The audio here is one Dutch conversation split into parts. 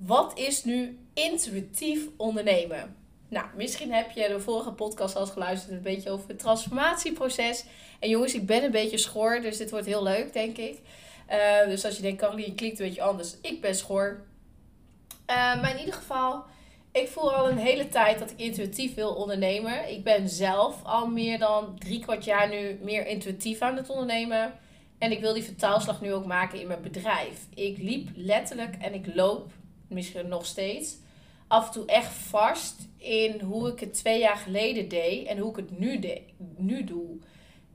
wat is nu intuïtief ondernemen. Nou, misschien heb je de vorige podcast al geluisterd, een beetje over het transformatieproces. En jongens, ik ben een beetje schor, dus dit wordt heel leuk, denk ik. Uh, dus als je denkt, Caroline klinkt een beetje anders, ik ben schor. Uh, maar in ieder geval, ik voel al een hele tijd dat ik intuïtief wil ondernemen. Ik ben zelf al meer dan drie kwart jaar nu meer intuïtief aan het ondernemen. En ik wil die vertaalslag nu ook maken in mijn bedrijf. Ik liep letterlijk en ik loop, misschien nog steeds, af en toe echt vast in hoe ik het twee jaar geleden deed en hoe ik het nu, nu doe.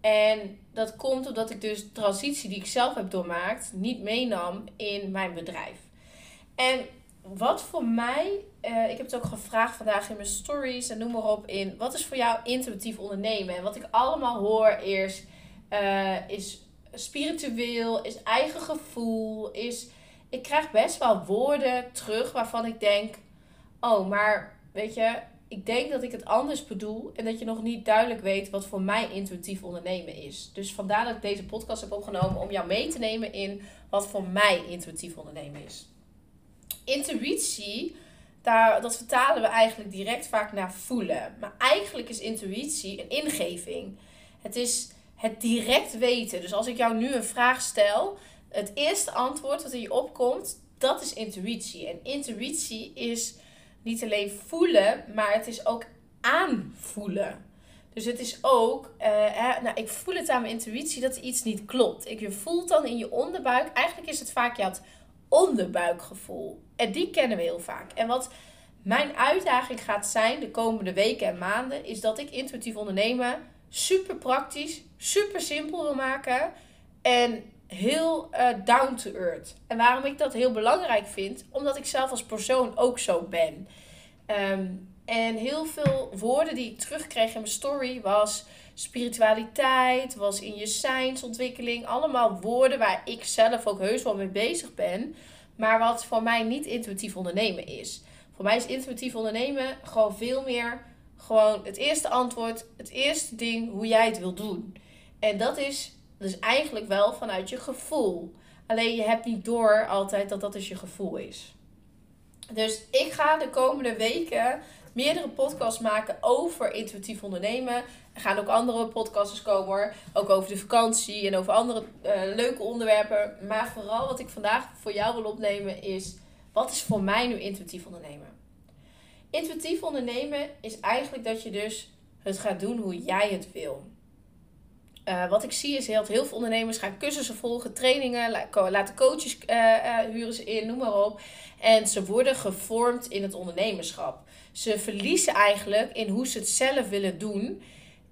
En dat komt omdat ik dus de transitie die ik zelf heb doormaakt niet meenam in mijn bedrijf. En wat voor mij, uh, ik heb het ook gevraagd vandaag in mijn stories en noem maar op in, wat is voor jou intuïtief ondernemen? En wat ik allemaal hoor is, uh, is spiritueel, is eigen gevoel, is, ik krijg best wel woorden terug waarvan ik denk, oh, maar weet je, ik denk dat ik het anders bedoel en dat je nog niet duidelijk weet wat voor mij intuïtief ondernemen is. Dus vandaar dat ik deze podcast heb opgenomen om jou mee te nemen in wat voor mij intuïtief ondernemen is. Intuïtie, daar, dat vertalen we eigenlijk direct vaak naar voelen. Maar eigenlijk is intuïtie een ingeving. Het is het direct weten. Dus als ik jou nu een vraag stel, het eerste antwoord wat in je opkomt, dat is intuïtie. En intuïtie is niet alleen voelen, maar het is ook aanvoelen. Dus het is ook, hè, nou, ik voel het aan mijn intuïtie dat er iets niet klopt. Ik, je voelt dan in je onderbuik, eigenlijk is het vaak je had onderbuikgevoel. En die kennen we heel vaak. En wat mijn uitdaging gaat zijn de komende weken en maanden, is dat ik intuïtief ondernemen super praktisch, super simpel wil maken. En heel uh, down to earth. En waarom ik dat heel belangrijk vind, omdat ik zelf als persoon ook zo ben. Um, en heel veel woorden die ik terugkreeg in mijn story was spiritualiteit, was in je zijnsontwikkeling. Allemaal woorden waar ik zelf ook heus wel mee bezig ben. Maar wat voor mij niet intuïtief ondernemen is. Voor mij is intuïtief ondernemen gewoon veel meer gewoon het eerste antwoord, het eerste ding hoe jij het wil doen. En dat is dus eigenlijk wel vanuit je gevoel. Alleen je hebt niet door altijd dat dat dus je gevoel is. Dus ik ga de komende weken meerdere podcasts maken over intuïtief ondernemen. Er gaan ook andere podcasts komen hoor. Ook over de vakantie en over andere uh, leuke onderwerpen. Maar vooral wat ik vandaag voor jou wil opnemen is... Wat is voor mij nu intuïtief ondernemen? Intuïtief ondernemen is eigenlijk dat je dus het gaat doen hoe jij het wil. Uh, wat ik zie is heel, veel ondernemers gaan cursussen volgen, trainingen, laten coaches uh, uh, huren ze in, noem maar op. En ze worden gevormd in het ondernemerschap. Ze verliezen eigenlijk in hoe ze het zelf willen doen.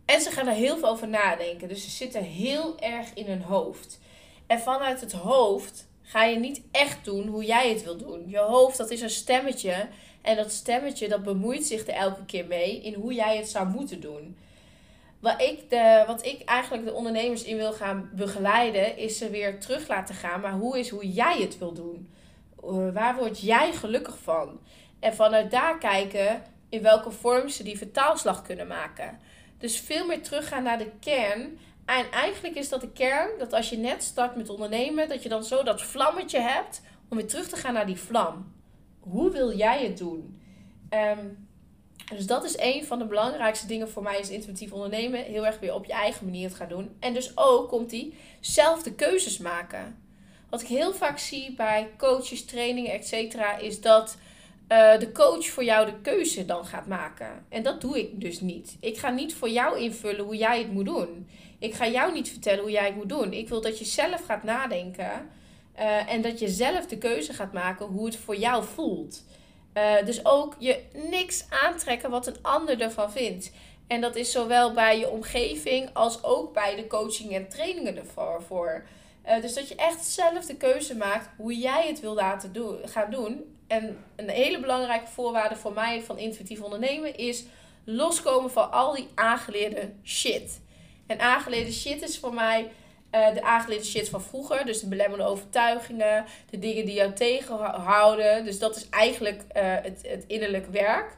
En ze gaan er heel veel over nadenken. Dus ze zitten heel erg in hun hoofd. En vanuit het hoofd ga je niet echt doen hoe jij het wil doen. Je hoofd, dat is een stemmetje. En dat stemmetje, dat bemoeit zich er elke keer mee in hoe jij het zou moeten doen. Wat ik, de, wat ik eigenlijk de ondernemers in wil gaan begeleiden, is ze weer terug laten gaan. Maar hoe is hoe jij het wil doen? Eh, waar word jij gelukkig van? En vanuit daar kijken in welke vorm ze die vertaalslag kunnen maken. Dus veel meer teruggaan naar de kern. En eigenlijk is dat de kern dat als je net start met ondernemen, dat je dan zo dat vlammetje hebt om weer terug te gaan naar die vlam. Hoe wil jij het doen? Um, dus dat is een van de belangrijkste dingen voor mij is intuïtief ondernemen. Heel erg weer op je eigen manier het gaan doen. En dus ook komt die zelf de keuzes maken. Wat ik heel vaak zie bij coaches, trainingen, etc. is dat uh, de coach voor jou de keuze dan gaat maken. En dat doe ik dus niet. Ik ga niet voor jou invullen hoe jij het moet doen. Ik ga jou niet vertellen hoe jij het moet doen. Ik wil dat je zelf gaat nadenken. Uh, en dat je zelf de keuze gaat maken hoe het voor jou voelt. Uh, dus ook je niks aantrekken wat een ander ervan vindt. En dat is zowel bij je omgeving als ook bij de coaching en trainingen ervoor. Voor. Uh, dus dat je echt zelf de keuze maakt hoe jij het wil laten doen, gaan doen. En een hele belangrijke voorwaarde voor mij van intuïtief ondernemen is loskomen van al die aangeleerde shit. En aangeleerde shit is voor mij uh, de aangeleerde shit van vroeger. Dus de belemmerende overtuigingen, de dingen die jou tegenhouden. Dus dat is eigenlijk uh, het, het innerlijk werk.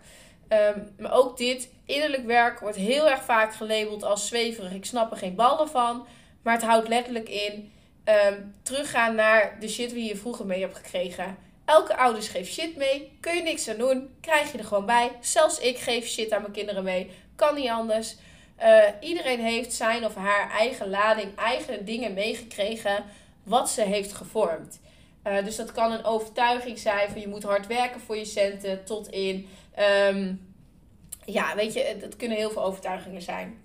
Um, maar ook dit innerlijk werk wordt heel erg vaak gelabeld als zweverig. Ik snap er geen ballen van. Maar het houdt letterlijk in um, teruggaan naar de shit die je vroeger mee hebt gekregen. Elke ouders geeft shit mee. Kun je niks aan doen. Krijg je er gewoon bij. Zelfs ik geef shit aan mijn kinderen mee. Kan niet anders. Uh, iedereen heeft zijn of haar eigen lading, eigen dingen meegekregen wat ze heeft gevormd. Uh, dus dat kan een overtuiging zijn van je moet hard werken voor je centen, tot in, um, ja, weet je, het kunnen heel veel overtuigingen zijn.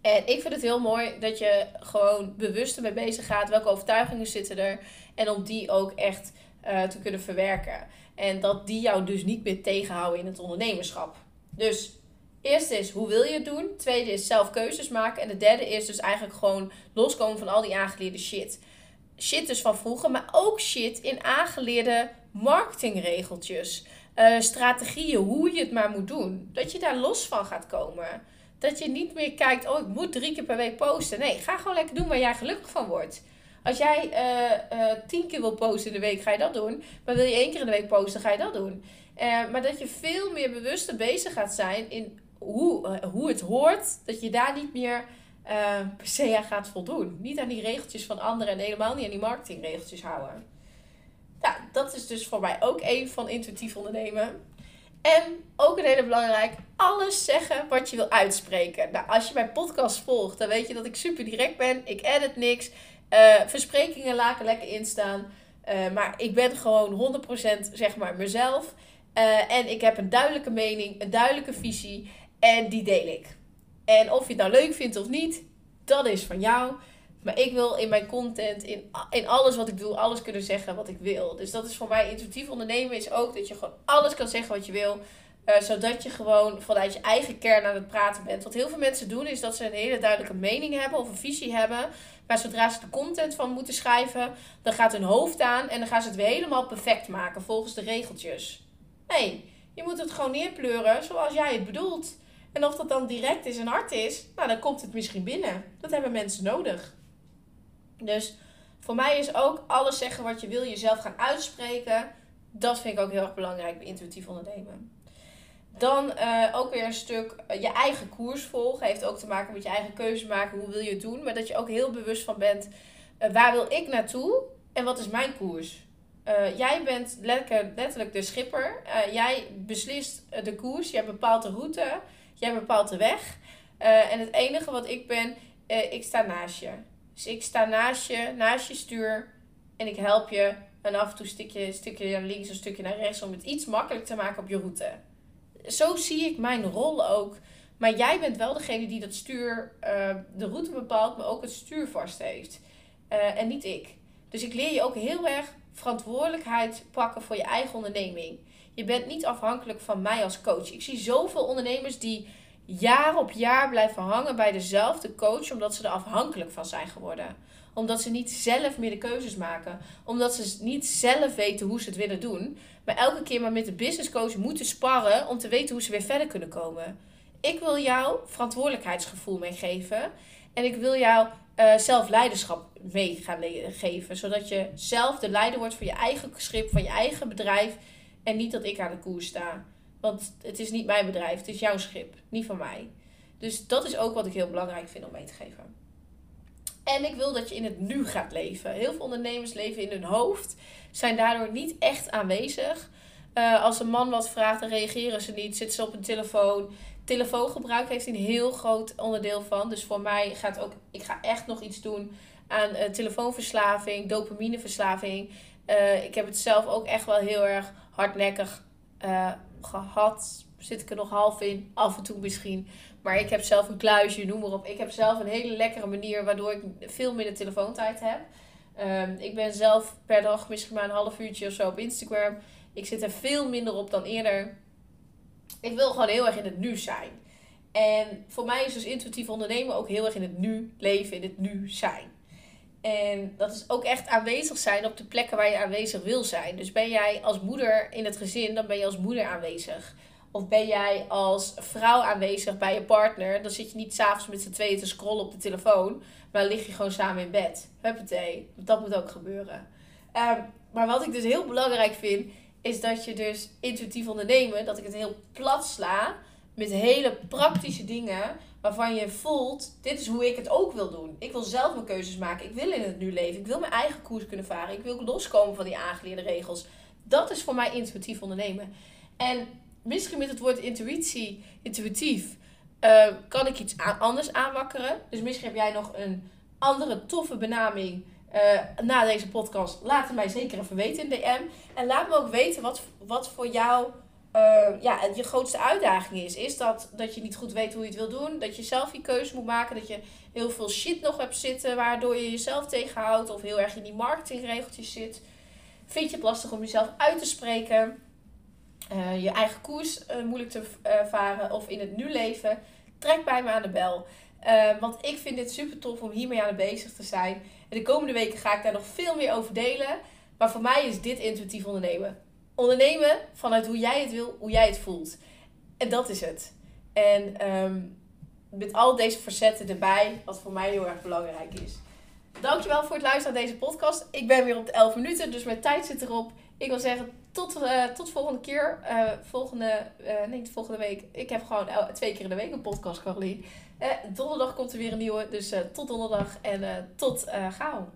En ik vind het heel mooi dat je gewoon bewust ermee bezig gaat. Welke overtuigingen zitten er? En om die ook echt uh, te kunnen verwerken. En dat die jou dus niet meer tegenhouden in het ondernemerschap. Dus Eerste is, hoe wil je het doen? Tweede is zelf keuzes maken. En de derde is dus eigenlijk gewoon loskomen van al die aangeleerde shit. Shit dus van vroeger, maar ook shit in aangeleerde marketingregeltjes. Uh, strategieën, hoe je het maar moet doen. Dat je daar los van gaat komen. Dat je niet meer kijkt, oh ik moet drie keer per week posten. Nee, ga gewoon lekker doen waar jij gelukkig van wordt. Als jij uh, uh, tien keer wil posten in de week, ga je dat doen. Maar wil je één keer in de week posten, ga je dat doen. maar dat je veel meer bewuster bezig gaat zijn in hoe, eh, hoe het hoort, dat je daar niet meer uh, per se aan gaat voldoen. Niet aan die regeltjes van anderen en helemaal niet aan die marketingregeltjes houden. Nou, dat is dus voor mij ook een van intuïtief ondernemen. En ook een hele belangrijk, alles zeggen wat je wil uitspreken. Nou, als je mijn podcast volgt, dan weet je dat ik super direct ben. Ik edit niks. Uh, versprekingen laten lekker instaan. Maar ik ben gewoon 100% zeg maar mezelf. En ik heb een duidelijke mening, een duidelijke visie. En die deel ik. En of je het nou leuk vindt of niet, dat is van jou. Maar ik wil in mijn content, in, in alles wat ik doe, alles kunnen zeggen wat ik wil. Dus dat is voor mij intuïtief ondernemen is ook dat je gewoon alles kan zeggen wat je wil. Uh, zodat je gewoon vanuit je eigen kern aan het praten bent. Wat heel veel mensen doen is dat ze een hele duidelijke mening hebben of een visie hebben. Maar zodra ze de content van moeten schrijven, dan gaat hun hoofd aan en dan gaan ze het weer helemaal perfect maken volgens de regeltjes. Nee, je moet het gewoon neerpleuren zoals jij het bedoelt. En of dat dan direct is en hard is, nou dan komt het misschien binnen. Dat hebben mensen nodig. Dus voor mij is ook alles zeggen wat je wil, jezelf gaan uitspreken. Dat vind ik ook heel erg belangrijk bij intuïtief ondernemen. Dan uh, ook weer een stuk uh, je eigen koers volgen. Heeft ook te maken met je eigen keuze maken. Hoe wil je het doen? Maar dat je ook heel bewust van bent. Uh, waar wil ik naartoe? En wat is mijn koers? jij bent letterlijk de schipper. jij beslist de koers. Jij bepaalt de route. Jij bepaalt de weg. Uh, en het enige wat ik ben, uh, ik sta naast je. Dus ik sta naast je, naast je stuur. En ik help je. En af en toe stukje, stukje naar links, een stukje naar rechts. Om het iets makkelijker te maken op je route. Zo zie ik mijn rol ook. Maar jij bent wel degene die dat stuur, uh, de route bepaalt, maar ook het stuur vast heeft. en niet ik. Dus ik leer je ook heel erg verantwoordelijkheid pakken voor je eigen onderneming. Je bent niet afhankelijk van mij als coach. Ik zie zoveel ondernemers die jaar op jaar blijven hangen bij dezelfde coach omdat ze er afhankelijk van zijn geworden. Omdat ze niet zelf meer de keuzes maken. Omdat ze niet zelf weten hoe ze het willen doen. Maar elke keer maar met de business coach moeten sparren om te weten hoe ze weer verder kunnen komen. Ik wil jou verantwoordelijkheidsgevoel meegeven. En ik wil jou uh, zelf leiderschap mee gaan geven. Zodat je zelf de leider wordt van je eigen schip, van je eigen bedrijf en niet dat ik aan de koers sta. Want het is niet mijn bedrijf, het is jouw schip, niet van mij. Dus dat is ook wat ik heel belangrijk vind om mee te geven. En ik wil dat je in het nu gaat leven. Heel veel ondernemers leven in hun hoofd, zijn daardoor niet echt aanwezig. Uh, als een man wat vraagt, dan reageren ze niet, zitten ze op een telefoon. Telefoongebruik heeft een heel groot onderdeel van. Dus voor mij gaat ook, ik ga echt nog iets doen aan uh, telefoonverslaving, dopamineverslaving. Uh, ik heb het zelf ook echt wel heel erg hardnekkig uh, gehad. Zit ik er nog half in, af en toe misschien. Maar ik heb zelf een kluisje, noem maar op. Ik heb zelf een hele lekkere manier waardoor ik veel minder telefoontijd heb. Um, ik ben zelf per dag misschien maar een half uurtje of zo op Instagram. Ik zit er veel minder op dan eerder. Ik wil gewoon heel erg in het nu zijn. En voor mij is dus intuïtief ondernemen ook heel erg in het nu leven, in het nu zijn. En dat is ook echt aanwezig zijn op de plekken waar je aanwezig wil zijn. Dus ben jij als moeder in het gezin, dan ben je als moeder aanwezig. Of ben jij als vrouw aanwezig bij je partner, dan zit je niet s'avonds met z'n tweeën te scrollen op de telefoon, maar lig je gewoon samen in bed. Huppatee, dat moet ook gebeuren. Ehm, maar wat ik dus heel belangrijk vind, is dat je dus intuïtief ondernemen, dat ik het heel plat sla met hele praktische dingen waarvan je voelt, dit is hoe ik het ook wil doen. Ik wil zelf mijn keuzes maken. Ik wil in het nu leven. Ik wil mijn eigen koers kunnen varen. Ik wil loskomen van die aangeleerde regels. Dat is voor mij intuïtief ondernemen. En misschien met het woord intuïtie, intuïtief, uh, kan ik iets anders aanwakkeren. Dus misschien heb jij nog een andere toffe benaming uh, na deze podcast. Laat het mij zeker even weten in DM. En laat me ook weten wat, wat voor jou uh, ja, je grootste uitdaging is. Is dat, dat je niet goed weet hoe je het wil doen. Dat je zelf je keuze moet maken. Dat je heel veel shit nog hebt zitten. Waardoor je jezelf tegenhoudt. Of heel erg in die marketingregeltjes zit. Vind je het lastig om jezelf uit te spreken. Uh, je eigen koers uh, moeilijk te varen. Of in het nu leven. Trek bij me aan de bel. want ik vind dit super tof om hiermee aan de bezig te zijn. En de komende weken ga ik daar nog veel meer over delen. Maar voor mij is dit intuïtief ondernemen ondernemen vanuit hoe jij het wil, hoe jij het voelt. En dat is het. En um, met al deze facetten erbij, wat voor mij heel erg belangrijk is. Dankjewel voor het luisteren naar deze podcast. Ik ben weer op de 11 minuten, dus mijn tijd zit erop. Ik wil zeggen, tot, uh, tot volgende keer. Uh, volgende, uh, nee, volgende week. Ik heb gewoon twee keer in de week een podcast, Caroline. donderdag komt er weer een nieuwe. Dus tot donderdag en tot gauw.